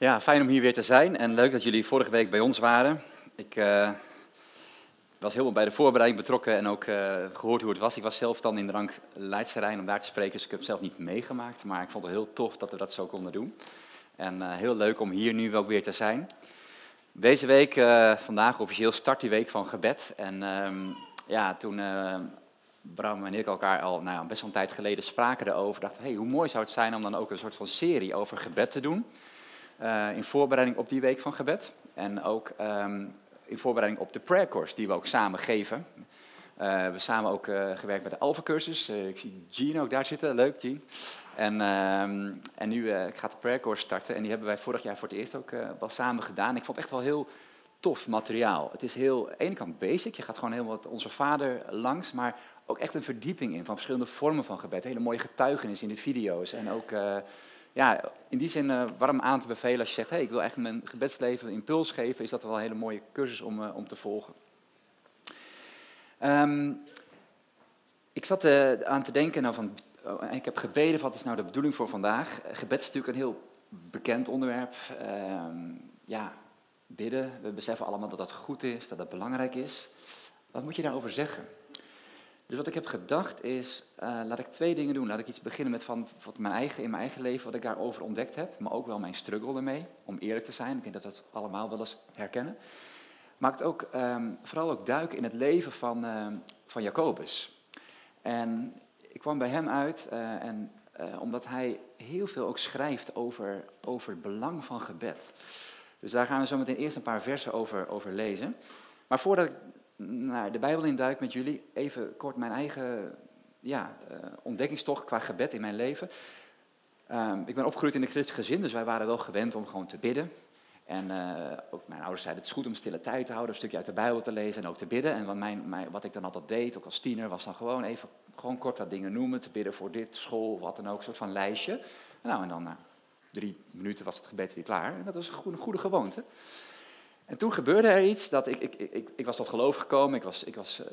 Ja, fijn om hier weer te zijn en leuk dat jullie vorige week bij ons waren. Ik uh, was helemaal bij de voorbereiding betrokken en ook uh, gehoord hoe het was. Ik was zelf dan in de rank Leidse Rijn om daar te spreken, dus ik heb het zelf niet meegemaakt. Maar ik vond het heel tof dat we dat zo konden doen. En uh, heel leuk om hier nu ook weer te zijn. Deze week, vandaag officieel, start die week van gebed. En ehm, ja, toen Bram en ik elkaar al nou best wel een tijd geleden spraken erover. Dachten, hey, hoe mooi zou het zijn om dan ook een soort van serie over gebed te doen. Uh, in voorbereiding op die week van gebed. En ook um, in voorbereiding op de prayer course die we ook samen geven. Uh, we hebben samen ook uh, gewerkt bij de Alpha cursus. ik zie Jean ook daar zitten. Leuk, Jean. En, ehm, en nu gaat de prayer course starten. En die hebben wij vorig jaar voor het eerst ook wel samen gedaan. Ik vond het echt wel heel tof materiaal. Het is heel, aan de ene kant basic. Je gaat gewoon helemaal onze vader langs. Maar ook echt een verdieping in van verschillende vormen van gebed. Hele mooie getuigenis in de video's. En ook ja, in die zin uh, warm aan te bevelen als je zegt, hey, ik wil echt mijn gebedsleven een impuls geven, is dat wel een hele mooie cursus om, uh, om te volgen. Um, ik zat uh, aan te denken, nou van, ik heb gebeden, wat is nou de bedoeling voor vandaag? Gebed is natuurlijk een heel bekend onderwerp. Um, ja, bidden, we beseffen allemaal dat dat goed is, dat dat belangrijk is. Wat moet je daarover zeggen? Dus wat ik heb gedacht is, uh, laat ik twee dingen doen. Laat ik iets beginnen met van, wat mijn eigen, in mijn eigen leven, wat ik daarover ontdekt heb. Maar ook wel mijn struggle ermee, om eerlijk te zijn. Ik denk dat we het allemaal wel eens herkennen. Maar het ook, um, vooral ook duiken in het leven van, uh, van Jacobus. En ik kwam bij hem uit, uh, en, omdat hij heel veel ook schrijft over, over het belang van gebed. Dus daar gaan we zo meteen eerst een paar versen over, over lezen. Maar voordat ik naar de Bijbel induik met jullie, even kort mijn eigen ja, uh, ontdekkingstocht qua gebed in mijn leven. Um, ik ben opgegroeid in een christelijk gezin, dus wij waren wel gewend om gewoon te bidden. En uh, ook mijn ouders zeiden het is goed om stille tijd te houden, een stukje uit de Bijbel te lezen en ook te bidden. En wat, mijn, wat ik dan altijd deed, ook als tiener, was dan gewoon even gewoon kort wat dingen noemen, te bidden voor dit, school, wat dan ook, een soort van lijstje. Nou, en dan na drie minuten was het gebed weer klaar. En dat was een goede gewoonte. En toen gebeurde er iets dat ik, ik, ik, ik was tot geloof gekomen. Ik was, ik was uh,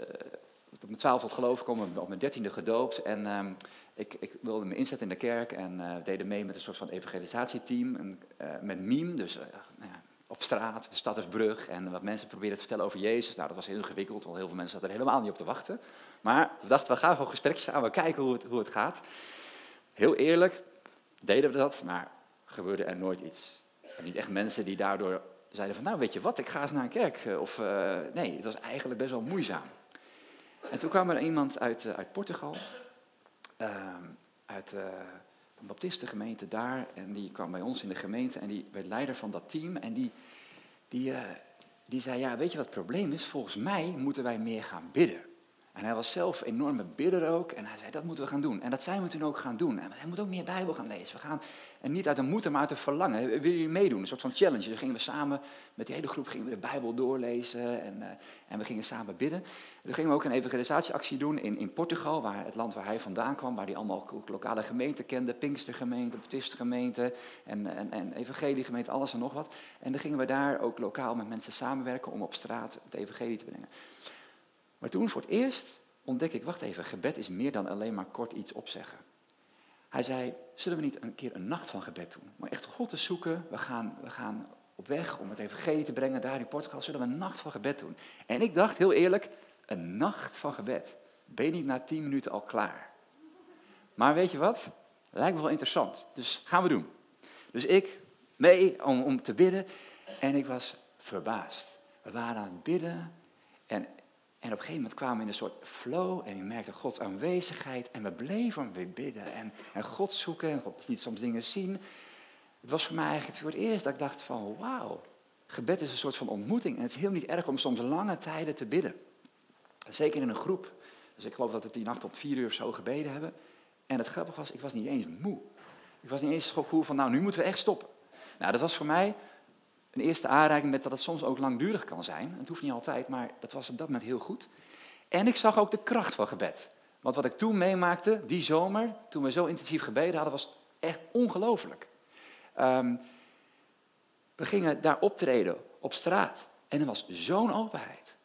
op mijn twaalf tot geloof gekomen, op mijn dertiende gedoopt. En um, ik, ik, wilde me inzetten in de kerk en uh, deden mee met een soort van evangelisatieteam. En, uh, met meme, dus nou op straat, de stad is brug. En wat mensen probeerden te vertellen over Jezus. Nou, dat was heel ingewikkeld, want heel veel mensen zaten er helemaal niet op te wachten. Maar we dachten, we gaan gewoon gesprekken samen, kijken hoe het, hoe het gaat. Heel eerlijk, deden we dat, maar gebeurde er nooit iets. En niet echt mensen die daardoor zeiden van, nou weet je wat, ik ga eens naar een kerk. Eh, of uh, nee, het was eigenlijk best wel moeizaam. En toen kwam er iemand uit, uh, uit Portugal, uh, uit een baptistengemeente daar. En die kwam bij ons in de gemeente en die werd leider van dat team. En die, die, die zei, ja weet je wat het probleem is? Volgens mij moeten wij meer gaan bidden. En hij was zelf een enorme bidder ook. En hij zei, dat moeten we gaan doen. En dat zijn we toen ook gaan doen. En hij moet ook meer Bijbel gaan lezen. We gaan, en niet uit een moeten, maar uit een verlangen. Willen jullie meedoen? Een soort van challenge. Dus gingen we samen, met die hele groep, gingen we de Bijbel doorlezen. En, uh, en we gingen samen bidden. Toen gingen we ook een evangelisatieactie doen in, in Portugal. Waar, het land waar hij vandaan kwam. Waar hij allemaal lokale gemeenten kende. Pinkstergemeente, Baptistengemeente. En, en, en evangeliegemeente, alles en nog wat. En dan gingen we daar ook lokaal met mensen samenwerken om op straat het evangelie te brengen. Maar toen voor het eerst ontdek ik, wacht even, gebed is meer dan alleen maar kort iets opzeggen. Hij zei, zullen we niet een keer een nacht van gebed doen? Maar echt God te zoeken, we gaan, we gaan op weg om het evangelie te brengen daar in Portugal, zullen we een nacht van gebed doen? En ik dacht heel eerlijk, een nacht van gebed. Ben je niet na tien minuten al klaar? Maar weet je wat? Lijkt me wel interessant. Dus gaan we doen. Dus ik mee om, om te bidden en ik was verbaasd. We waren aan het bidden en op een gegeven moment kwamen we in een soort flow en je merkte Gods aanwezigheid en we bleven weer bidden en, en God zoeken en God liet soms dingen zien. Het was voor mij eigenlijk voor het eerst dat ik dacht van wauw, gebed is een soort van ontmoeting en het is heel niet erg om soms lange tijden te bidden. Zeker in een groep. Dus ik geloof dat we die nacht tot vier uur zo gebeden hebben. En het grappige was, ik was niet eens moe. Ik was niet eens zo gevoel van nou nu moeten we echt stoppen. Nou dat was voor mij een eerste aanraking met dat het soms ook langdurig kan zijn. Het hoeft niet altijd, maar dat was op dat moment heel goed. En ik zag ook de kracht van gebed. Want wat ik toen meemaakte, die zomer, toen we zo intensief gebeden hadden, was echt ongelooflijk. Um, we gingen daar optreden op straat en er was zo'n openheid.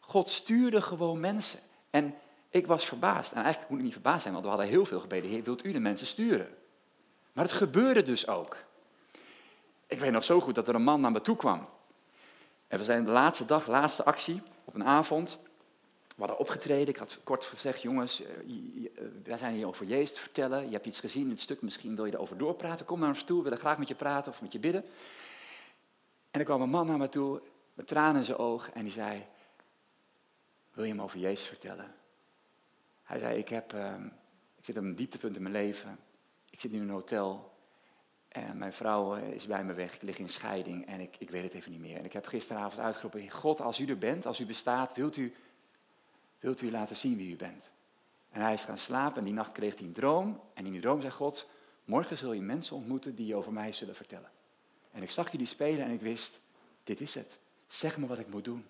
God stuurde gewoon mensen. En ik was verbaasd. En eigenlijk moet ik niet verbaasd zijn, want we hadden heel veel gebeden. Heer, wilt u de mensen sturen? Maar het gebeurde dus ook. Ik weet nog zo goed dat er een man naar me toe kwam. En we zijn de laatste dag, laatste actie, op een avond. We hadden opgetreden. Ik had kort gezegd, jongens, eh, eh, wij zijn hier over Jezus te vertellen. Je hebt iets gezien in het stuk, misschien wil je erover doorpraten. Kom naar ons toe, we willen graag met je praten of met je bidden. En er kwam een man naar me toe, met tranen in zijn oog, en die zei, wil je hem over Jezus vertellen? Hij zei, ik, heb, uh, ik zit op een dieptepunt in mijn leven. Ik zit nu in een hotel. En mijn vrouw eh, is bij me weg. Ik lig in scheiding en ik, ik weet het even niet meer. En ik heb gisteravond uitgeroepen, God, als u er bent, als u bestaat, wilt u, wilt u laten zien wie u bent? En hij is gaan slapen en die nacht kreeg hij een droom. En in die droom zei God, morgen zul je mensen ontmoeten die je over mij zullen vertellen. En ik zag jullie spelen en ik wist, dit is het. Zeg me wat ik moet doen.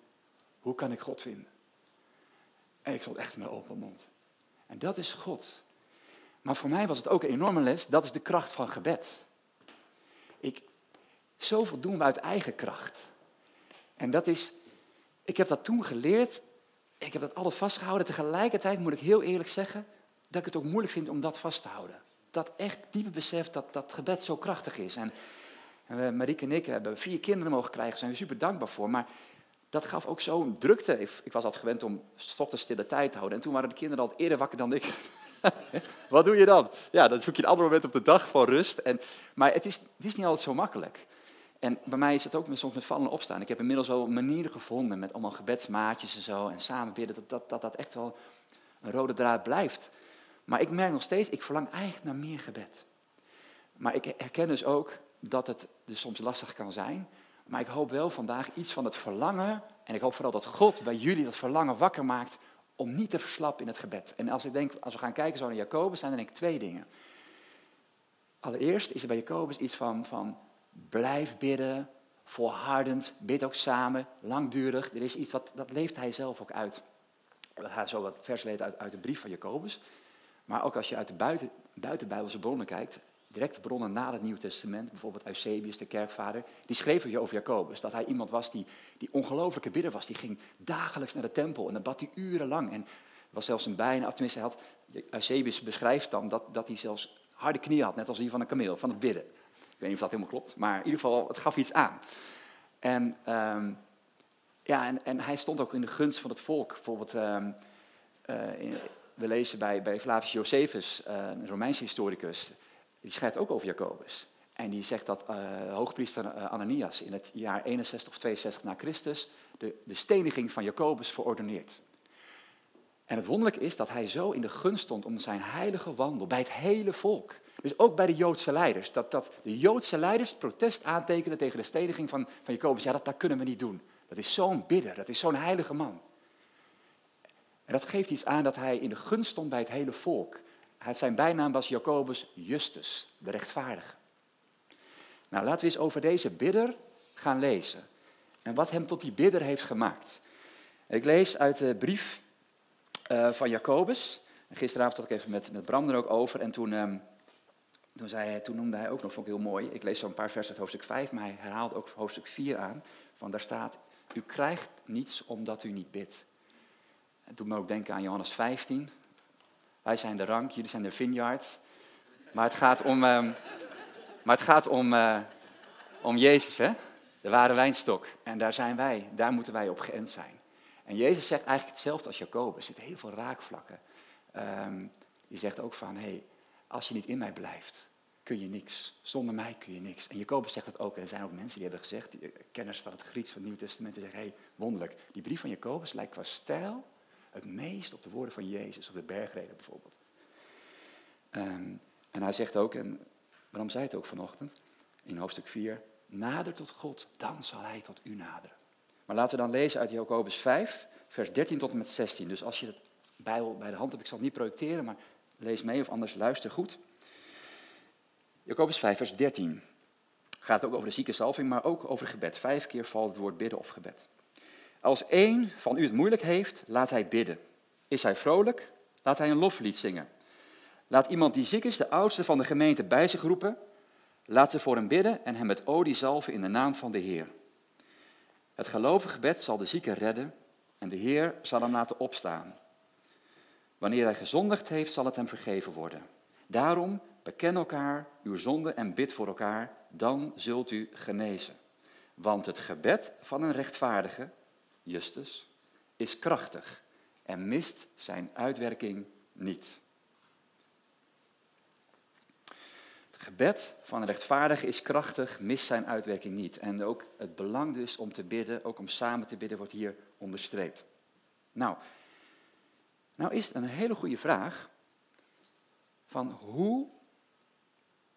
Hoe kan ik God vinden? En ik stond echt met open mond. En dat is God. Maar voor mij was het ook een enorme les. Dat is de kracht van gebed. Zoveel doen we uit eigen kracht. En dat is, ik heb dat toen geleerd. Ik heb dat alles vastgehouden. Tegelijkertijd moet ik heel eerlijk zeggen dat ik het ook moeilijk vind om dat vast te houden. Dat echt diepe besef dat dat gebed zo krachtig is. En, en en ik hebben vier kinderen mogen krijgen, daar zijn we super dankbaar voor. Maar dat gaf ook zo'n drukte. Ik, ik, was altijd gewend om ochtends stille tijd te houden. En toen waren de kinderen al eerder wakker dan ik. Wat doe je dan? Ja, dan zoek je een ander moment op de dag van rust. En, maar het is, het is niet altijd zo makkelijk. En bij mij is het ook soms met vallen opstaan. Ik heb inmiddels wel manieren gevonden met allemaal gebedsmaatjes en zo. En samen bidden, dat dat, dat dat echt wel een rode draad blijft. Maar ik merk nog steeds, ik verlang eigenlijk naar meer gebed. Maar ik herken dus ook dat het dus soms lastig kan zijn. Maar ik hoop wel vandaag iets van het verlangen. En ik hoop vooral dat God bij jullie dat verlangen wakker maakt om niet te verslappen in het gebed. En als ik denk, als we gaan kijken zo naar Jacobus, zijn er denk ik twee dingen. Allereerst is er bij Jacobus iets van, van blijf bidden, volhardend, bid ook samen, langdurig. Er is iets wat, dat leeft hij zelf ook uit. We gaan zo wat vers lezen uit, uit de brief van Jacobus. Maar ook als je uit de buiten, buitenbijbelse bronnen kijkt, directe bronnen na het Nieuwe Testament, bijvoorbeeld Eusebius, de kerkvader, die schreef je over Jacobus. Dat hij iemand was die, die ongelooflijke bidder was. Die ging dagelijks naar de tempel en dan bad hij urenlang. En was zelfs een bijna, tenminste, had, Eusebius beschrijft dan dat, dat hij zelfs harde knieën had, net als die van een kameel, van het bidden. Ik weet niet of dat helemaal klopt, maar in ieder geval, het gaf iets aan. En, um, ja, en, en hij stond ook in de gunst van het volk. Bijvoorbeeld, uh, in, we lezen bij, bij Flavius Josephus, uh, een Romeinse historicus, die schrijft ook over Jacobus. En die zegt dat uh, hoogpriester Ananias in het jaar 61 of 62 na Christus de, de steniging van Jacobus verordeneert. En het wonderlijke is dat hij zo in de gunst stond om zijn heilige wandel bij het hele volk. Dus ook bij de Joodse leiders. Dat, dat de Joodse leiders protest aantekenen tegen de steniging van, van Jacobus. Ja, dat, dat kunnen we niet doen. Dat is zo'n bidder, dat is zo'n heilige man. En dat geeft iets aan dat hij in de gunst stond bij het hele volk. Zijn bijnaam was Jacobus Justus, de rechtvaardige. Nou, laten we eens over deze bidder gaan lezen. En wat hem tot die bidder heeft gemaakt. Ik lees uit de brief uh, van Jacobus. Gisteravond had ik even met, met Bram ook over. En toen, um, toen, hij, toen noemde hij ook nog, vond heel mooi. Ik lees zo een paar versen uit hoofdstuk 5, maar hij herhaalt ook hoofdstuk 4 aan. Van daar staat, u krijgt niets omdat u niet bidt. Het doet me ook denken aan Johannes 15. Wij zijn de rank, jullie zijn de vineyard. Maar het gaat om, uh, maar het gaat om, uh, om Jezus, hè? de ware wijnstok. En daar zijn wij, daar moeten wij op geënt zijn. En Jezus zegt eigenlijk hetzelfde als Jacobus. Er zitten heel veel raakvlakken. Um, die zegt ook van, hé, hey, als je niet in mij blijft, kun je niks. Zonder mij kun je niks. En Jacobus zegt dat ook. Er zijn ook mensen die hebben gezegd, die, kenners van het Grieks, van het Nieuwe Testament, die zeggen, hé, hey, wonderlijk. Die brief van Jacobus lijkt qua stijl het meest op de woorden van Jezus, op de bergreden bijvoorbeeld. Um, en hij zegt ook, en waarom zei het ook vanochtend, in hoofdstuk 4, nader tot God, dan zal hij tot u naderen. Maar laten we dan lezen uit Jacobus 5, vers 13 tot en met 16. Dus als je het Bijbel bij de hand hebt, ik zal het niet projecteren, maar lees mee of anders luister goed. Jacobus 5, vers 13. Gaat ook over de zieke salving, maar ook over gebed. Vijf keer valt het woord bidden of gebed. Als één van u het moeilijk heeft, laat hij bidden. Is hij vrolijk, laat hij een loflied zingen. Laat iemand die ziek is, de oudste van de gemeente, bij zich roepen. Laat ze voor hem bidden en hem met olie zalven in de naam van de Heer. Het gelovige gebed zal de zieke redden en de Heer zal hem laten opstaan. Wanneer hij gezondigd heeft, zal het hem vergeven worden. Daarom beken elkaar uw zonde en bid voor elkaar, dan zult u genezen. Want het gebed van een rechtvaardige, Justus, is krachtig en mist zijn uitwerking niet. Het gebed van een rechtvaardige is krachtig, mist zijn uitwerking niet. En ook het belang dus om te bidden, ook om samen te bidden, wordt hier onderstreept. Nou, nou is het een hele goede vraag van hoe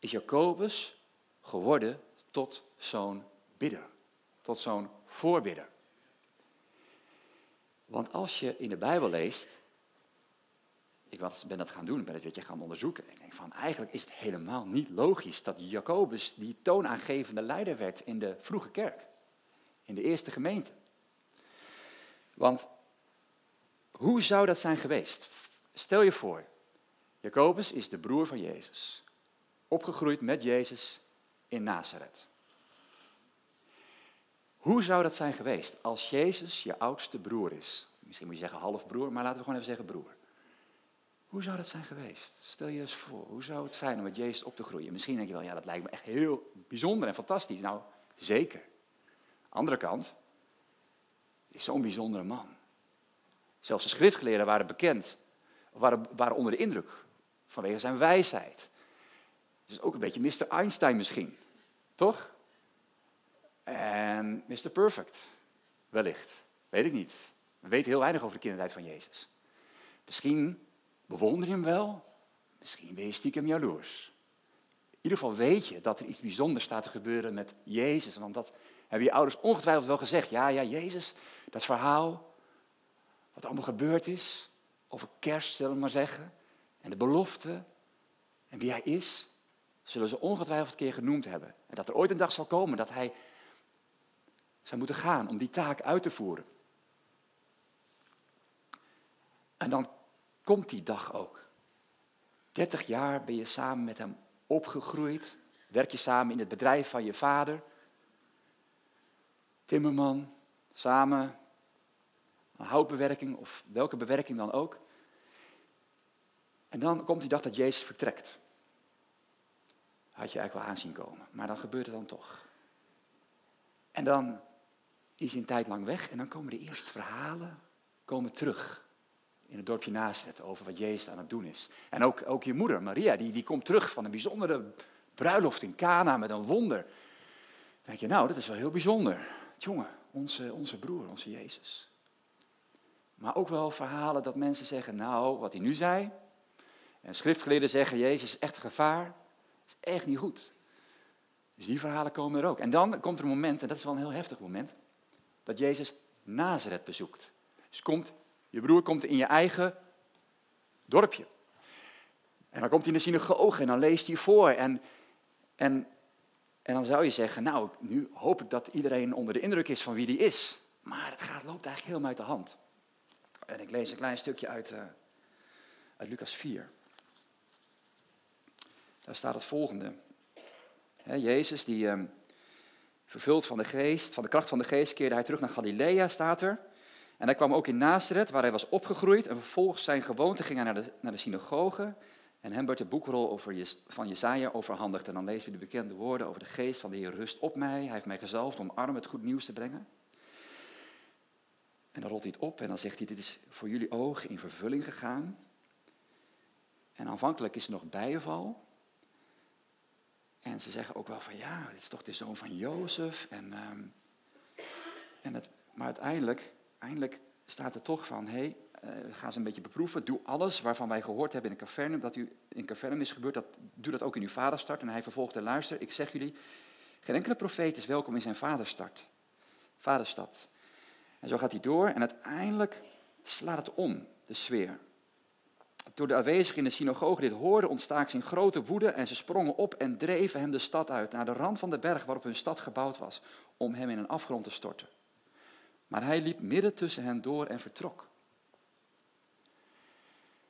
is Jacobus geworden tot zo'n bidder, tot zo'n voorbidder. Want als je in de Bijbel leest, ik ben dat gaan doen, ik ben het beetje gaan onderzoeken. Ik denk van, eigenlijk is het helemaal niet logisch dat Jacobus die toonaangevende leider werd in de vroege kerk. In de eerste gemeente. Want hoe zou dat zijn geweest? Stel je voor, Jacobus is de broer van Jezus. Opgegroeid met Jezus in Nazareth. Hoe zou dat zijn geweest als Jezus je oudste broer is? Misschien moet je zeggen halfbroer, maar laten we gewoon even zeggen broer. Hoe zou dat zijn geweest? Stel je eens voor, hoe zou het zijn om met Jezus op te groeien? Misschien denk je wel, ja, dat lijkt me echt heel bijzonder en fantastisch. Nou, zeker. Andere kant, is zo'n bijzondere man. Zelfs de schriftgeleerden waren bekend, waren, waren onder de indruk vanwege zijn wijsheid. Is ook een beetje Mr. Einstein misschien, toch? En Mr. Perfect, wellicht. Weet ik niet. We weten heel weinig over de kindertijd van Jezus. Misschien bewonder je hem wel, misschien ben je stiekem jaloers. In ieder geval weet je dat er iets bijzonders staat te gebeuren met Jezus. Want dat hebben je ouders ongetwijfeld wel gezegd. Ja, ja, Jezus, dat verhaal, wat allemaal gebeurd is, over kerst, zullen we maar zeggen, en de belofte, en wie hij is, zullen ze ongetwijfeld een keer genoemd hebben. En dat er ooit een dag zal komen dat hij zou moeten gaan om die taak uit te voeren. En dan komt die dag ook. 30 jaar ben je samen met hem opgegroeid. Werk je samen in het bedrijf van je vader. Timmerman, samen. Een houtbewerking of welke bewerking dan ook. En dan komt die dag dat Jezus vertrekt. Had je eigenlijk wel aanzien komen, maar dan gebeurt het dan toch. En dan is hij een tijd lang weg en dan komen de eerste verhalen komen terug in het dorpje Nazareth over wat Jezus aan het doen is. En ook, ook je moeder, Maria, die, die komt terug van een bijzondere bruiloft in Cana met een wonder. Dan denk je, nou, dat is wel heel bijzonder. Jongen, onze, onze broer, onze Jezus. Maar ook wel verhalen dat mensen zeggen, nou, wat hij nu zei. En schriftgeleerden zeggen, Jezus is echt gevaar. Dat is echt niet goed. Dus die verhalen komen er ook. En dan komt er een moment, en dat is wel een heel heftig moment, dat Jezus Nazareth bezoekt. Dus komt je broer komt in je eigen dorpje. En dan komt hij in de synagoge en dan leest hij voor. En, en, en dan zou je zeggen, nou, nu hoop ik dat iedereen onder de indruk is van wie die is. Maar het gaat, loopt eigenlijk helemaal uit de hand. En ik lees een klein stukje uit, uh, uit Lucas 4. Daar staat het volgende. Jezus, die uh, vervuld van de geest, van de kracht van de geest, keerde hij terug naar Galilea, staat er. En hij kwam ook in Nazareth, waar hij was opgegroeid. En vervolgens zijn gewoonte ging hij naar de, naar de synagoge. En hem werd de boekrol over, van Jesaja overhandigd. En dan lezen we de bekende woorden over de geest van de Heer rust op mij. Hij heeft mij gezalfd om armen het goed nieuws te brengen. En dan rolt hij het op en dan zegt hij, dit is voor jullie ogen in vervulling gegaan. En aanvankelijk is er nog bijval. En ze zeggen ook wel van, ja, dit is toch de zoon van Jozef. En, um, en het, maar uiteindelijk eindelijk staat er toch van, hé, hey, uh, ga ze een beetje beproeven. Doe alles waarvan wij gehoord hebben in cavernum, dat u in cavernum is gebeurd, dat, doe dat ook in uw vaderstad. En hij vervolgde, luister, ik zeg jullie, geen enkele profeet is welkom in zijn vaderstad, vaderstad. En zo gaat hij door en uiteindelijk slaat het om, de sfeer. Toen de aanwezigen in de synagoge dit hoorden, ontstaken ze in grote woede en ze sprongen op en dreven hem de stad uit, naar de rand van de berg waarop hun stad gebouwd was, om hem in een afgrond te storten. Maar hij liep midden tussen hen door en vertrok.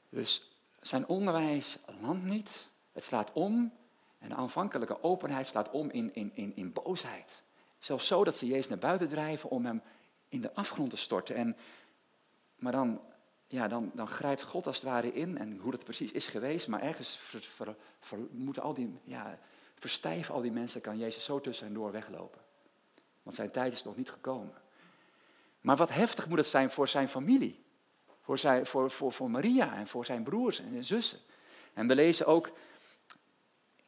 Dus zijn onderwijs landt niet. Het slaat om. En de aanvankelijke openheid slaat om in, in, in, in boosheid. Zelfs zo dat ze Jezus naar buiten drijven om hem in de afgrond te storten. En, maar dan, ja, dan, dan grijpt God als het ware in. En hoe dat precies is geweest. Maar ergens moeten al die ja, verstijven al die mensen, kan Jezus zo tussen door weglopen. Want zijn tijd is nog niet gekomen. Maar wat heftig moet het zijn voor zijn familie. Voor, zijn, voor, voor, voor Maria en voor zijn broers en zussen. En we lezen ook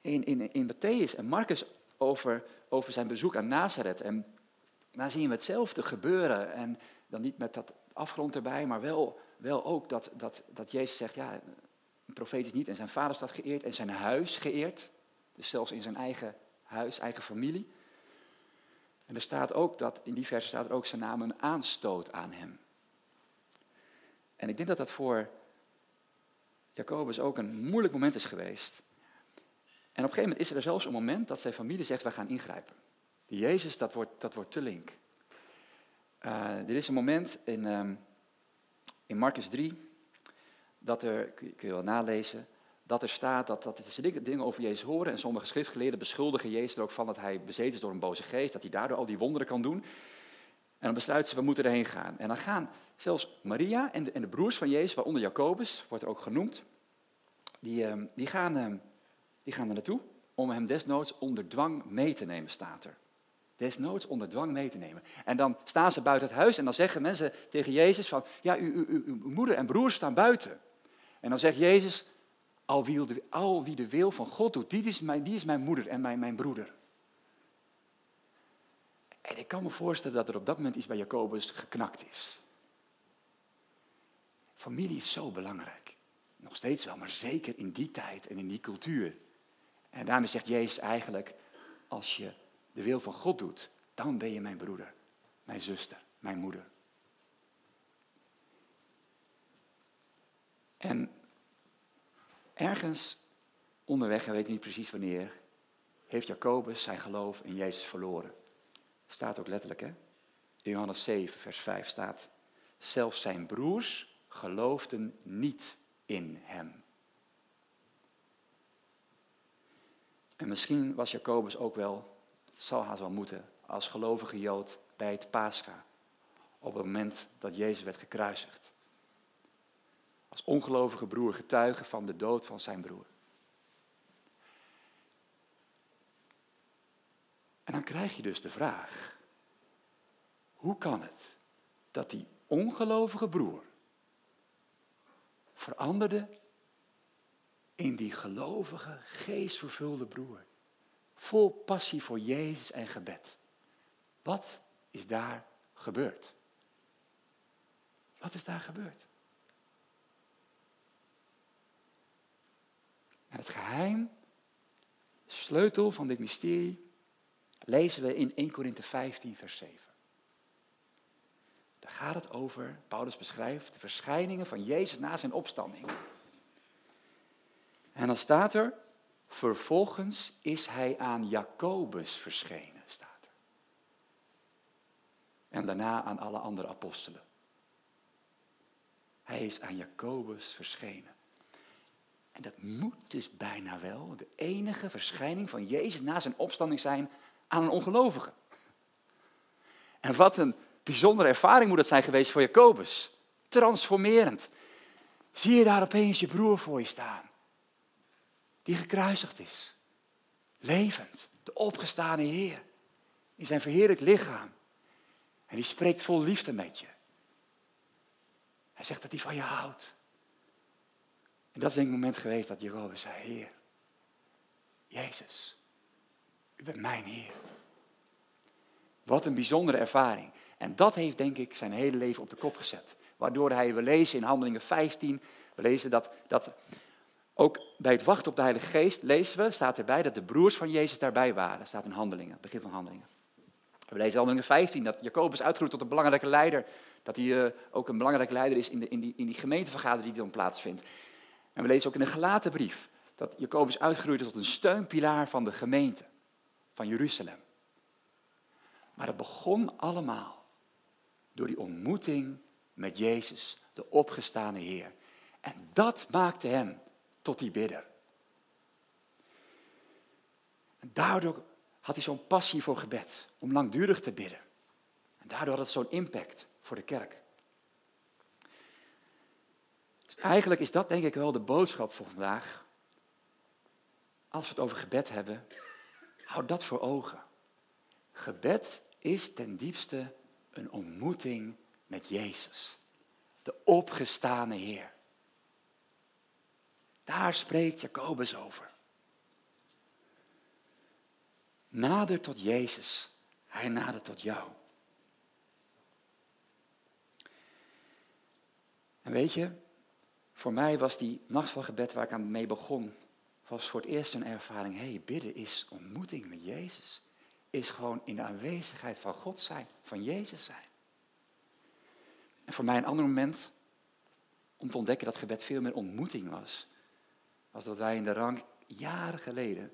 in, in, in Matthäus en Marcus over, over zijn bezoek aan Nazareth. En daar zien we hetzelfde gebeuren. En dan niet met dat afgrond erbij, maar wel, wel ook dat, dat, dat Jezus zegt, ja, een profeet is niet in zijn vaderstad geëerd en zijn huis geëerd. Dus zelfs in zijn eigen huis, eigen familie. En er staat ook dat, in die verse staat er ook zijn naam een aanstoot aan hem. En ik denk dat dat voor Jacobus ook een moeilijk moment is geweest. En op een gegeven moment is er zelfs een moment dat zijn familie zegt, we gaan ingrijpen. Jezus, dat wordt, dat wordt te link. Uh, er is een moment in, um, in Marcus 3, dat er, kun je, wel nalezen, dat er staat dat, dat ze dingen over Jezus horen. En sommige schriftgeleerden beschuldigen Jezus er ook van dat hij bezeten is door een boze geest, dat hij daardoor al die wonderen kan doen. En dan besluiten ze, we moeten erheen gaan. En dan gaan zelfs Maria en de, en de broers van Jezus, waaronder Jacobus, wordt er ook genoemd, die, ehm, die, gaan, ehm, die gaan er naartoe om hem desnoods onder dwang mee te nemen, staat er. Desnoods onder dwang mee te nemen. En dan staan ze buiten het huis en dan zeggen mensen tegen Jezus van, ja, uw, uw, uw moeder en broers staan buiten. En dan zegt Jezus, al wie, de, al wie de wil van God doet, die is mijn, die is mijn moeder en mijn, mijn broeder. En ik kan me voorstellen dat er op dat moment iets bij Jacobus geknakt is. Familie is zo belangrijk. Nog steeds wel, maar zeker in die tijd en in die cultuur. En daarmee zegt Jezus eigenlijk, als je de wil van God doet, dan ben je mijn broeder, mijn zuster, mijn moeder. En ergens onderweg, hij weet niet precies wanneer, heeft Jacobus zijn geloof in Jezus verloren. Staat ook letterlijk, hè? In Johannes 7, vers 5 staat, zelfs zijn broers geloofden niet in hem. En misschien was Jacobus ook wel, het zal haast wel moeten, als gelovige Jood bij het Pascha. Op het moment dat Jezus werd gekruisigd. Als ongelovige broer getuige van de dood van zijn broer. En dan krijg je dus de vraag: hoe kan het dat die ongelovige broer veranderde in die gelovige, geestvervulde broer. Vol passie voor Jezus en gebed. Wat is daar gebeurd? Wat is daar gebeurd? En het geheim, sleutel van dit mysterie, lezen we in 1 Korinthe 15, vers 7. Daar gaat het over, Paulus beschrijft de verschijningen van Jezus na zijn opstanding. En dan staat er, vervolgens is hij aan Jacobus verschenen, staat er. En daarna aan alle andere apostelen. Hij is aan Jacobus verschenen. En dat moet dus bijna wel de enige verschijning van Jezus na zijn opstanding zijn aan een ongelovige. En wat een bijzondere ervaring moet het zijn geweest voor Jacobus. Transformerend. Zie je daar opeens je broer voor je staan die gekruisigd is. Levend, de opgestane Heer, in zijn verheerlijk lichaam. En die spreekt vol liefde met je. Hij zegt dat hij van je houdt. En dat is denk ik het moment geweest dat Jehovah zei, Heer, Jezus, u bent mijn Heer. Wat een bijzondere ervaring. En dat heeft denk ik zijn hele leven op de kop gezet. Waardoor hij, we lezen in Handelingen 15, we lezen dat, dat ook bij het wachten op de Heilige Geest lezen we, staat erbij dat de broers van Jezus daarbij waren. Staat in Handelingen, begin van Handelingen. We lezen Handelingen 15 dat Jacobus uitgroeit tot een belangrijke leider. Dat hij uh, ook een belangrijke leider is in, de, in, die, in die gemeentevergadering die dan plaatsvindt. En we lezen ook in de gelaten brief dat Jacobus uitgroeide tot een steunpilaar van de gemeente van Jeruzalem. Maar het begon allemaal door die ontmoeting met Jezus, de opgestane Heer. En dat maakte hem tot die bidder. En daardoor had hij zo'n passie voor gebed, om langdurig te bidden. En daardoor had het zo'n impact voor de kerk. Dus eigenlijk is dat denk ik wel de boodschap voor vandaag. Als we het over gebed hebben, Houd dat voor ogen. Gebed is ten diepste een ontmoeting met Jezus, de opgestane Heer. Daar spreekt Jacobus over. Nader tot Jezus, hij nadert tot jou. En weet je, voor mij was die nacht van gebed waar ik aan mee begon, was voor het eerst een ervaring. Hé, hey, bidden is ontmoeting met Jezus. Is gewoon in de aanwezigheid van God zijn, van Jezus zijn. En voor mij een ander moment om te ontdekken dat gebed veel meer ontmoeting was. Was dat wij in de rang jaren geleden,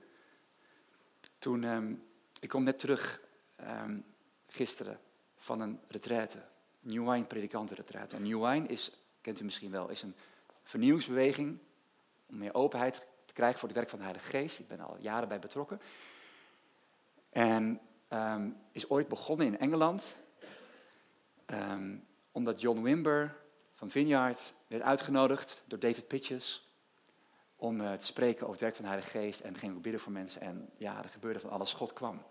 toen, um, ik kom net terug um, gisteren van een retraite, New Wine predikantenretraite. En New Wine is, kent u misschien wel, is een vernieuwingsbeweging om meer openheid te krijgen voor het werk van de Heilige Geest. Ik ben al jaren bij betrokken. En um, is ooit begonnen in Engeland, omdat John Wimber van Vineyard werd uitgenodigd door David Pitches om uh, te spreken over het werk van de Heilige Geest. En ging ook bidden voor mensen. En ja, er gebeurde van alles. God kwam.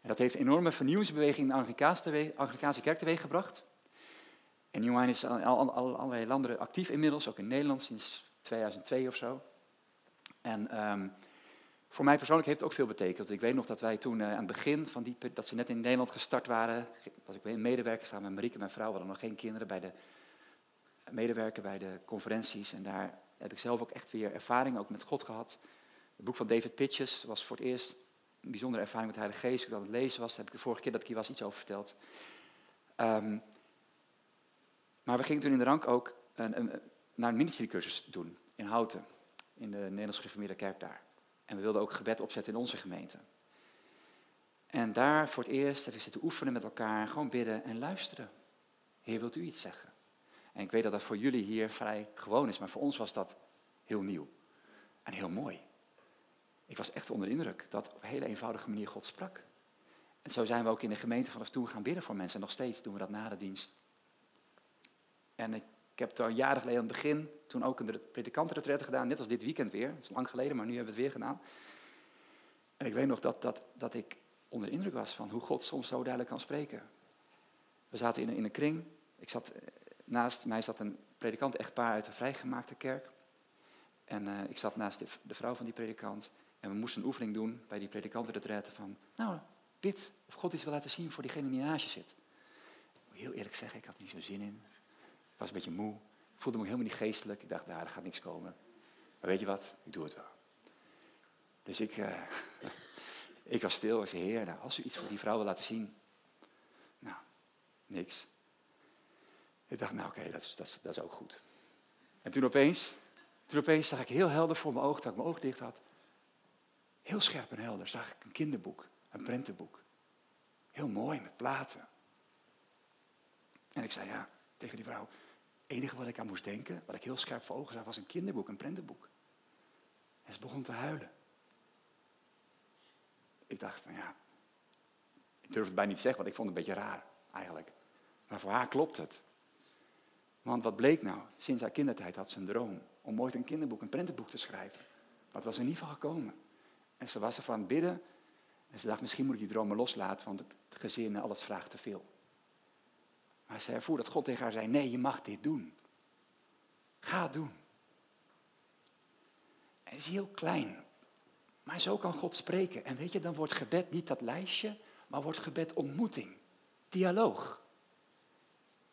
En dat heeft een enorme vernieuwingsbeweging in de Anglikaanse kerk teweeg gebracht. En New is in al, al, allerlei landen actief inmiddels, ook in Nederland sinds 2002 of zo. En um, voor mij persoonlijk heeft het ook veel betekend. Ik weet nog dat wij toen uh, aan het begin van die, dat ze net in Nederland gestart waren, was ik een medewerker samen met Marieke, mijn vrouw, we hadden nog geen kinderen bij de medewerker bij de conferenties. En daar heb ik zelf ook echt weer ervaring ook met God gehad. Het boek van David Pitches was voor het eerst een bijzondere ervaring met de Heilige Geest. Toen ik aan het lezen was, daar heb ik de vorige keer dat ik hier was iets over verteld. Um, maar we gingen toen in de rank ook een, een, naar een ministeriecursus doen in Houten, in de Nederlands gereformeerde kerk daar. En we wilden ook gebed opzetten in onze gemeente. En daar voor het eerst hebben we zitten oefenen met elkaar, gewoon bidden en luisteren. Heer, wilt u iets zeggen? En ik weet dat dat voor jullie hier vrij gewoon is, maar voor ons was dat heel nieuw en heel mooi. Ik was echt onder de indruk dat op een hele eenvoudige manier God sprak. En zo zijn we ook in de gemeente vanaf toen gaan bidden voor mensen. En nog steeds doen we dat na de dienst. En ik, heb al jaren geleden aan het begin, toen ook een predikantenretreat gedaan, net als dit weekend weer. Dat is lang geleden, maar nu hebben we het weer gedaan. En ik weet nog dat, dat, dat ik onder de indruk was van hoe God soms zo duidelijk kan spreken. We zaten in een, in een kring. Ik zat, eh, naast mij zat een predikant-echtpaar uit een vrijgemaakte kerk. En uh, ik zat naast de, de, vrouw van die predikant. En we moesten een oefening doen bij die predikantenretreat van... Nou, bid of God iets wil laten zien voor diegene die naast je zit. Moet heel eerlijk zeggen, ik had er niet zo zin in. Ik was een beetje moe. Ik voelde me helemaal niet geestelijk. Ik dacht, nou, er gaat niks komen. Maar weet je wat? Ik doe het wel. Dus ik, uh, ik was stil. Ik zei, heer, nou, als u iets voor die vrouw wil laten zien. Nou, niks. Ik dacht, nou oké, dat, is, dat, is, ook goed. En toen opeens, toen opeens zag ik heel helder voor mijn oog, dat ik mijn oog dicht had. Heel scherp en helder zag ik een kinderboek, een prentenboek. Heel mooi, met platen. En ik zei, ja, tegen die vrouw, het enige wat ik aan moest denken, wat ik heel scherp voor ogen zag, was een kinderboek, een prentenboek. En ze begon te huilen. Ik dacht van ja, ik durfde het bijna niet te zeggen, want ik vond het een beetje raar eigenlijk. Maar voor haar klopt het. Want wat bleek nou? Sinds haar kindertijd had ze een droom om ooit een kinderboek, een prentenboek te schrijven. Wat was er niet van gekomen. En ze was ervan bidden. En ze dacht, misschien moet ik die dromen loslaten, want het gezin en alles vraagt te veel. Maar ze ervoer dat God tegen haar zei, nee, je mag dit doen. Ga het doen. Het is heel klein. Maar zo kan God spreken. En weet je, dan wordt gebed niet dat lijstje, maar wordt gebed ontmoeting. Dialoog.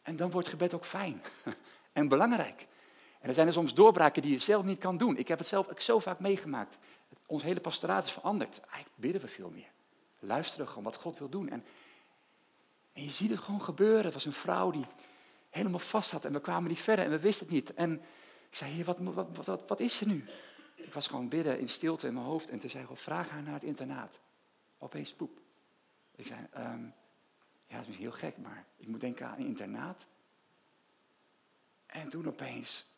En dan wordt gebed ook fijn en belangrijk. En er zijn er soms doorbraken die je zelf niet kan doen. Ik heb het zelf ook zo vaak meegemaakt. Ons hele pastoraat is veranderd. Eigenlijk bidden we veel meer. Luisteren gewoon wat God wil doen. En en je ziet het gewoon gebeuren. Het was een vrouw die helemaal vast zat en we kwamen niet verder en we wisten het niet. En ik zei, heer, wat, wat, wat, is er nu? Ik was gewoon bidden in stilte in mijn hoofd en toen zei God, vraag haar naar het internaat. Opeens poep. Ik zei, um, ja, dat is heel gek, maar ik moet denken aan een internaat. En toen opeens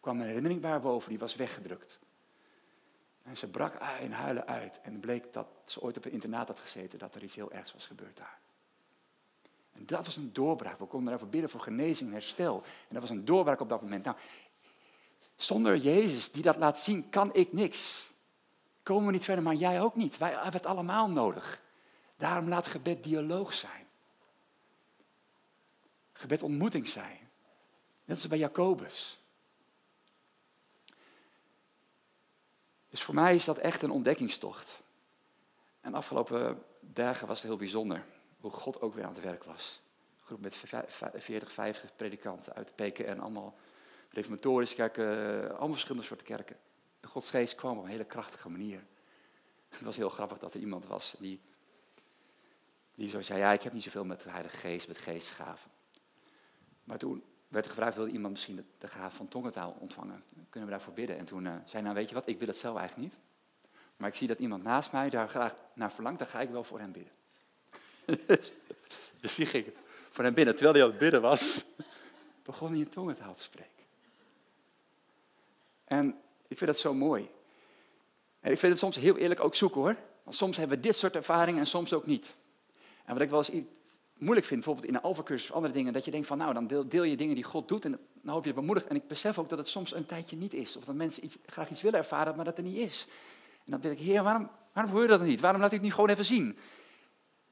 kwam een herinnering bij boven, die was weggedrukt. En ze brak in huilen uit en bleek dat ze ooit op een internaat had gezeten, dat er iets heel ergs was gebeurd daar. En dat was een doorbraak. We konden daarvoor bidden voor genezing en herstel. En dat was een doorbraak op dat moment. Nou, zonder Jezus die dat laat zien, kan ik niks. Ik komen we niet verder, maar jij ook niet. Wij hebben het allemaal nodig. Daarom laat gebed dialoog zijn. Gebed ontmoeting zijn. Net als bij Jacobus. Dus voor mij is dat echt een ontdekkingstocht. En de afgelopen dagen was het heel bijzonder hoe God ook weer aan het werk was. Een groep met 40, 50 predikanten uit de PKN, allemaal reformatorische kerken, allemaal verschillende soorten kerken. En Gods geest kwam op een hele krachtige manier. Het was heel grappig dat er iemand was die, die zo zei, ja, ik heb niet zoveel met de Heilige Geest, met geestgaven. Maar toen werd er gevraagd, wilde iemand misschien de, de gave van tongentaal ontvangen? Kunnen we daarvoor bidden? En toen uh, zei nou weet je wat, ik wil het zelf eigenlijk niet. Maar ik zie dat iemand naast mij daar graag naar verlangt, dan ga ik wel voor hem bidden. dus die ging voor hem binnen. Terwijl hij aan het bidden was, begon hij in tongentaal te spreken. En ik vind dat zo mooi. En ik vind het soms heel eerlijk ook zoeken hoor. Want soms hebben we dit soort ervaringen en soms ook niet. En wat ik wel eens moeilijk vind, bijvoorbeeld in een alfacursus of andere dingen, dat je denkt van nou, dan deel, je dingen die God doet en dan hoop je het bemoedigd. En ik besef ook dat het soms een tijdje niet is. Of dat mensen iets, graag iets willen ervaren, maar dat er niet is. En dan denk ik, heer, waarom, waarom je dat niet? Waarom laat u het niet gewoon even zien?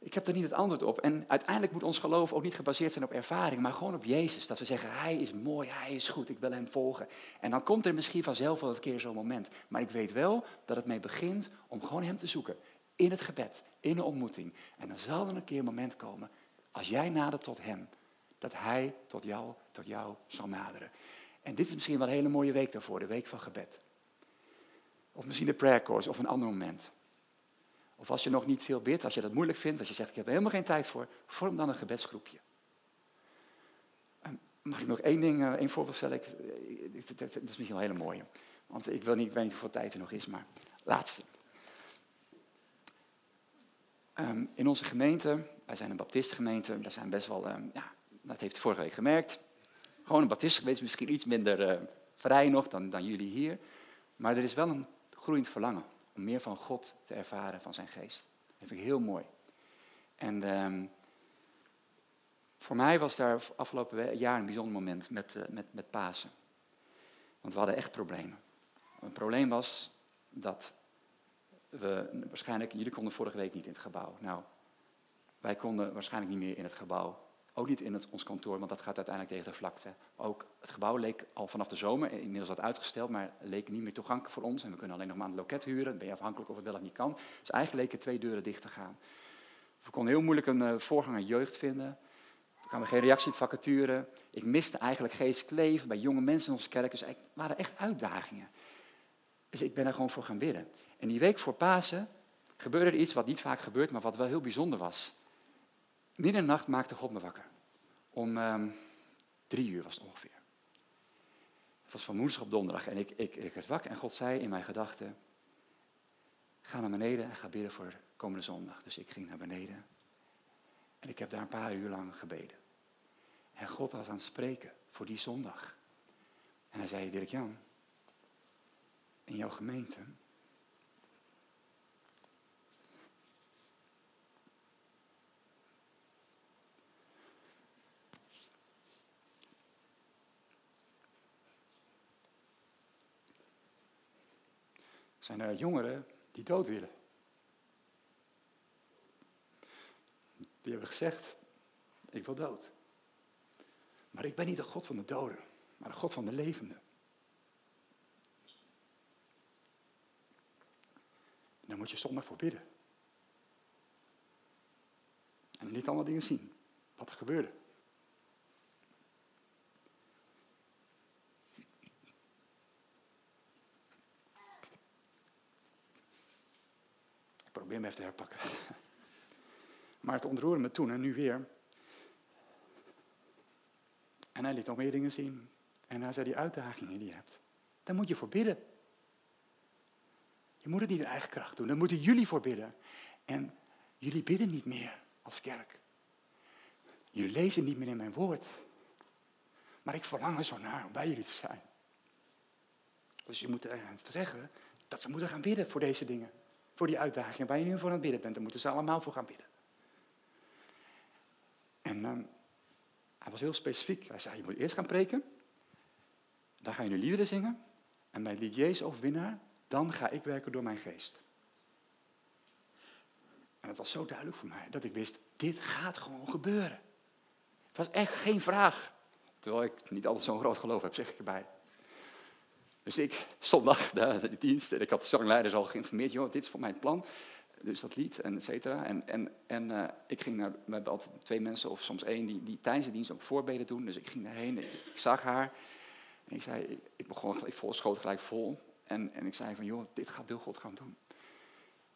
Ik heb er niet het antwoord op. En uiteindelijk moet ons geloof ook niet gebaseerd zijn op ervaring, maar gewoon op Jezus. Dat we zeggen, Hij is mooi, Hij is goed, ik wil Hem volgen. En dan komt er misschien vanzelf wel een keer zo'n moment. Maar ik weet wel dat het mee begint om gewoon Hem te zoeken. In het gebed, in de ontmoeting. En dan zal er een keer een moment komen, als jij nadert tot Hem, dat Hij tot jou, tot jou zal naderen. En dit is misschien wel een hele mooie week daarvoor, de week van gebed. Of misschien de prayer course of een ander moment. Of als je nog niet veel bidt, als je dat moeilijk vindt, als je zegt ik heb er helemaal geen tijd voor, vorm dan een gebedsgroepje. Mag ik nog één ding, eh, één voorbeeld stellen? Eh, dat is misschien wel een hele mooie. Want ik, wil niet, ik weet niet hoeveel tijd er nog is, maar laatste. Ehm, in onze gemeente, wij zijn een baptistengemeente, daar zijn best wel, um, ja, dat heeft vorige week gemerkt. Gewoon een baptistengemeente, misschien iets minder uh, vrij nog dan, dan jullie hier. Maar er is wel een groeiend verlangen om meer van God te ervaren, van zijn geest. Dat vind ik heel mooi. En ehm, voor mij was daar afgelopen jaar een bijzonder moment met, uh, met, met Pasen. Want we hadden echt problemen. Een probleem was dat we waarschijnlijk, jullie konden vorige week niet in het gebouw. Nou, wij konden waarschijnlijk niet meer in het gebouw ook niet in het, ons kantoor, want dat gaat uiteindelijk tegen de vlakte. Ook het gebouw leek al vanaf de zomer, inmiddels wat uitgesteld, maar leek niet meer toegankelijk voor ons. En we kunnen alleen nog maar een loket huren. Dan ben je afhankelijk of het wel of niet kan. Dus eigenlijk leken twee deuren dicht te gaan. We konden heel moeilijk een uh, voorganger jeugd vinden. We kwamen geen reactie op vacature. Ik miste eigenlijk geestelijk leven bij jonge mensen in onze kerk. Dus het waren echt uitdagingen. Dus ik ben er gewoon voor gaan bidden. En die week voor Pasen gebeurde er iets wat niet vaak gebeurt, maar wat wel heel bijzonder was. Midden in de nacht maakte God me wakker. Om um, drie uur was het ongeveer. Het was van woensdag op donderdag en ik, ik, ik werd wakker en God zei in mijn gedachten, ga naar beneden en ga bidden voor komende zondag. Dus ik ging naar beneden en ik heb daar een paar uur lang gebeden. En God was aan het spreken voor die zondag. En hij zei, Dirk Jan, in jouw gemeente zijn er jongeren die dood willen. Die hebben gezegd, ik wil dood. Maar ik ben niet de God van de doden, maar de God van de levenden. Daar moet je zondag voor bidden. En niet allemaal dingen zien, wat er gebeurde. Probeer hem even te herpakken. Maar het ontroerde me toen en nu weer. En hij liet nog meer dingen zien. En hij zei, die uitdagingen die je hebt, daar moet je voor bidden. Je moet het niet in eigen kracht doen, daar moeten jullie voor bidden. En jullie bidden niet meer als kerk. Jullie lezen niet meer in mijn woord. Maar ik verlang er zo naar om bij jullie te zijn. Dus je moet zeggen dat ze moeten gaan bidden voor deze dingen voor die uitdaging waar je nu voor aan het bidden bent. Dan moeten ze allemaal voor gaan bidden. En uh, hij was heel specifiek. Hij zei, je moet eerst gaan preken. Dan ga je nu liederen zingen. En bij het lied Jezus overwinnaar, dan ga ik werken door mijn geest. En het was zo duidelijk voor mij dat ik wist, dit gaat gewoon gebeuren. Het was echt geen vraag. Terwijl ik niet altijd zo'n groot geloof heb, zeg ik erbij. Dus ik, zondag, de, dienst, en ik had de zangleiders al geïnformeerd, joh, dit is voor mij het plan. Dus dat lied en et cetera. En, en, en uh, ik ging naar, we altijd twee mensen of soms één die, die tijdens de dienst ook voorbeden doen. Dus ik ging daarheen, ik, ik zag haar. En ik zei, ik, begon, ik vol, schoot gelijk vol. En, en ik zei van, joh, dit gaat, wil God gaan doen.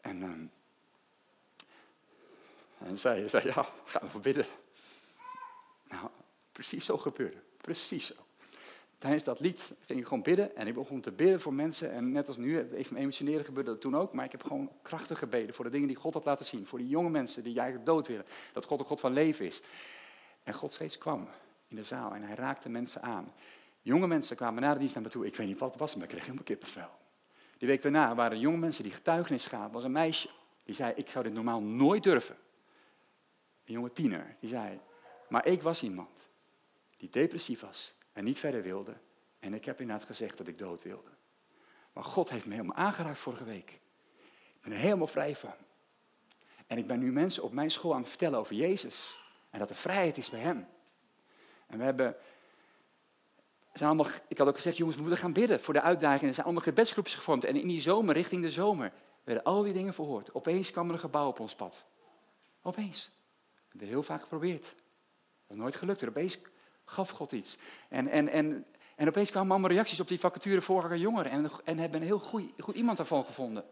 En, um, en zij zei, ja, gaan we voor bidden. Nou, precies zo gebeurde. Precies zo. Tijdens dat lied ging ik gewoon bidden en ik begon te bidden voor mensen. En net als nu, even emotioneren gebeurde dat toen ook. Maar ik heb gewoon krachtig gebeden voor de dingen die God had laten zien. Voor die jonge mensen die eigenlijk dood willen. Dat God een God van leven is. En Gods geest kwam in de zaal en hij raakte mensen aan. Jonge mensen kwamen na de dienst naar me toe. Ik weet niet wat het was, maar ik kreeg helemaal kippenvel. Die week daarna waren jonge mensen die getuigenis gaven. was een meisje die zei, ik zou dit normaal nooit durven. Een jonge tiener, die zei, maar ik was iemand die depressief was en niet verder wilde. En ik heb inderdaad gezegd dat ik dood wilde. Maar God heeft me helemaal aangeraakt vorige week. Ik ben er helemaal vrij van. En ik ben nu mensen op mijn school aan het vertellen over Jezus. En dat er vrijheid is bij Hem. En we hebben. Zijn allemaal, ik had ook gezegd, jongens, we moeten gaan bidden voor de uitdagingen. Er zijn allemaal gebedsgroepjes gevormd. En in die zomer, richting de zomer, werden al die dingen verhoord. Opeens kwam er een gebouw op ons pad. Opeens. We hebben heel vaak geprobeerd. Dat is nooit gelukt. Opeens gaf God iets. En, en, en, en opeens kwamen allemaal reacties op die vacature vorige jongeren. En, en hebben een heel goed, goed iemand daarvan gevonden.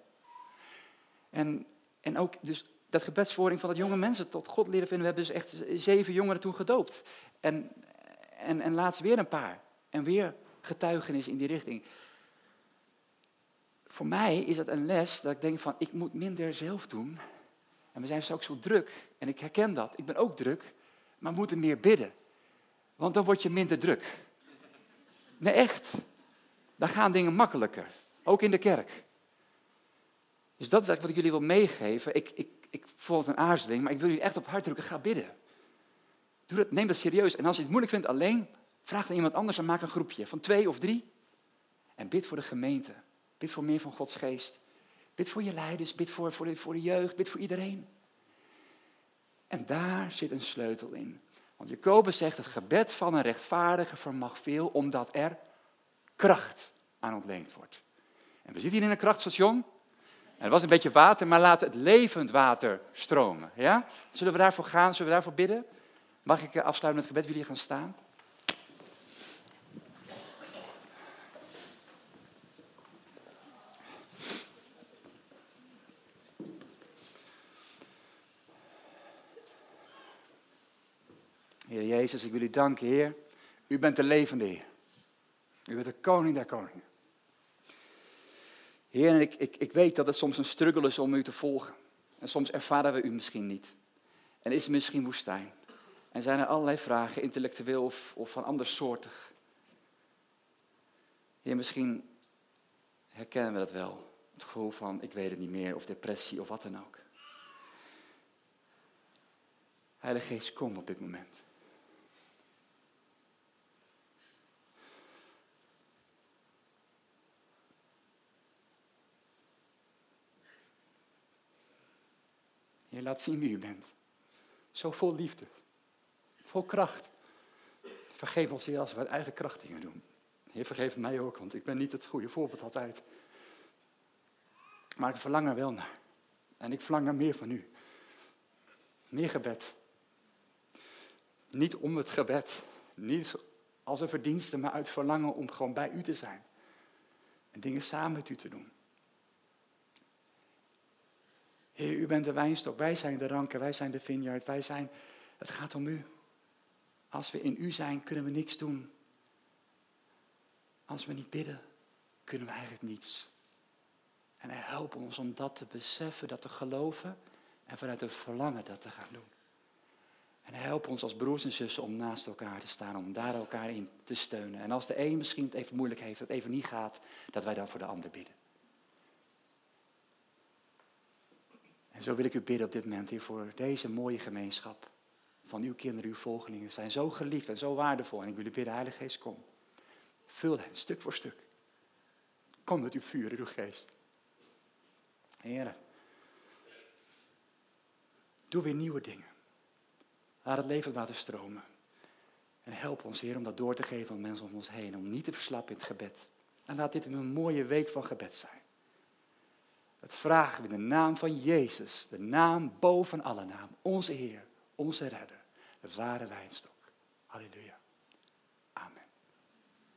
En, en ook dus dat gebedsvoering van dat jonge mensen tot God leren vinden. We hebben dus echt zeven jongeren toen gedoopt. En, en, en laatst weer een paar. En weer getuigenis in die richting. Voor mij is dat een les dat ik denk van, ik moet minder zelf doen. En we zijn ook zo druk. En ik herken dat. Ik ben ook druk. Maar we moeten meer bidden. Want dan word je minder druk. Nee, echt. Dan gaan dingen makkelijker. Ook in de kerk. Dus dat is eigenlijk wat ik jullie wil meegeven. Ik, ik, ik voel het een aarzeling, maar ik wil jullie echt op hart drukken. Ga bidden. Doe dat, neem dat serieus. En als je het moeilijk vindt alleen, vraag dan iemand anders en maak een groepje van twee of drie. En bid voor de gemeente. Bid voor meer van Gods geest. Bid voor je leiders, bid voor, voor, de, voor de jeugd, bid voor iedereen. En daar zit een sleutel in. Want Jacobus zegt, het gebed van een rechtvaardige vermag veel, omdat er kracht aan ontleend wordt. En we zitten hier in een krachtstation. Er was een beetje water, maar laat het levend water stromen. Ja? Zullen we daarvoor gaan? Zullen we daarvoor bidden? Mag ik afsluiten met het gebed? Willen jullie gaan staan? Heer Jezus, ik wil u danken, Heer. U bent de levende Heer. U bent de koning der koningen. Heer, ik, ik, ik weet dat het soms een struggle is om u te volgen. En soms ervaren we u misschien niet. En is het misschien woestijn. En zijn er allerlei vragen, intellectueel of, of van ander soortig. Heer, misschien herkennen we dat wel. Het gevoel van, ik weet het niet meer, of depressie, of wat dan ook. Heilige Geest, kom op dit moment. Je laat zien wie u bent. Zo vol liefde. Vol kracht. Vergeef ons, Heer, als we uit eigen kracht dingen doen. Heer, vergeef mij ook, want ik ben niet het goede voorbeeld altijd. Maar ik verlang er wel naar. En ik verlang naar meer van u. Meer gebed. Niet om het gebed. Niet als een verdienste, maar uit verlangen om gewoon bij u te zijn. En dingen samen met u te doen. U bent de wijnstok, wij zijn de ranken, wij zijn de vineyard, wij zijn, het gaat om u. Als we in u zijn, kunnen we niks doen. Als we niet bidden, kunnen we eigenlijk niets. En hij helpt ons om dat te beseffen, dat te geloven en vanuit het verlangen dat te gaan doen. En hij helpt ons als broers en zussen om naast elkaar te staan, om daar elkaar in te steunen. En als de een misschien het even moeilijk heeft, het even niet gaat, dat wij dan voor de ander bidden. En zo wil ik u bidden op dit moment hier voor deze mooie gemeenschap. Van uw kinderen, uw volgelingen zijn zo geliefd en zo waardevol. En ik wil u bidden, Heilige Geest, kom. Vul hen stuk voor stuk. Kom met uw vuur uw geest. Heren. Doe weer nieuwe dingen. Laat het leven laten stromen. En help ons, Heer, om dat door te geven aan mensen om ons heen. Om niet te verslappen in het gebed. En laat dit een mooie week van gebed zijn. Dat vragen we in de naam van Jezus. De naam boven alle naam. Onze Heer, onze Redder. De ware wijnstok. Halleluja.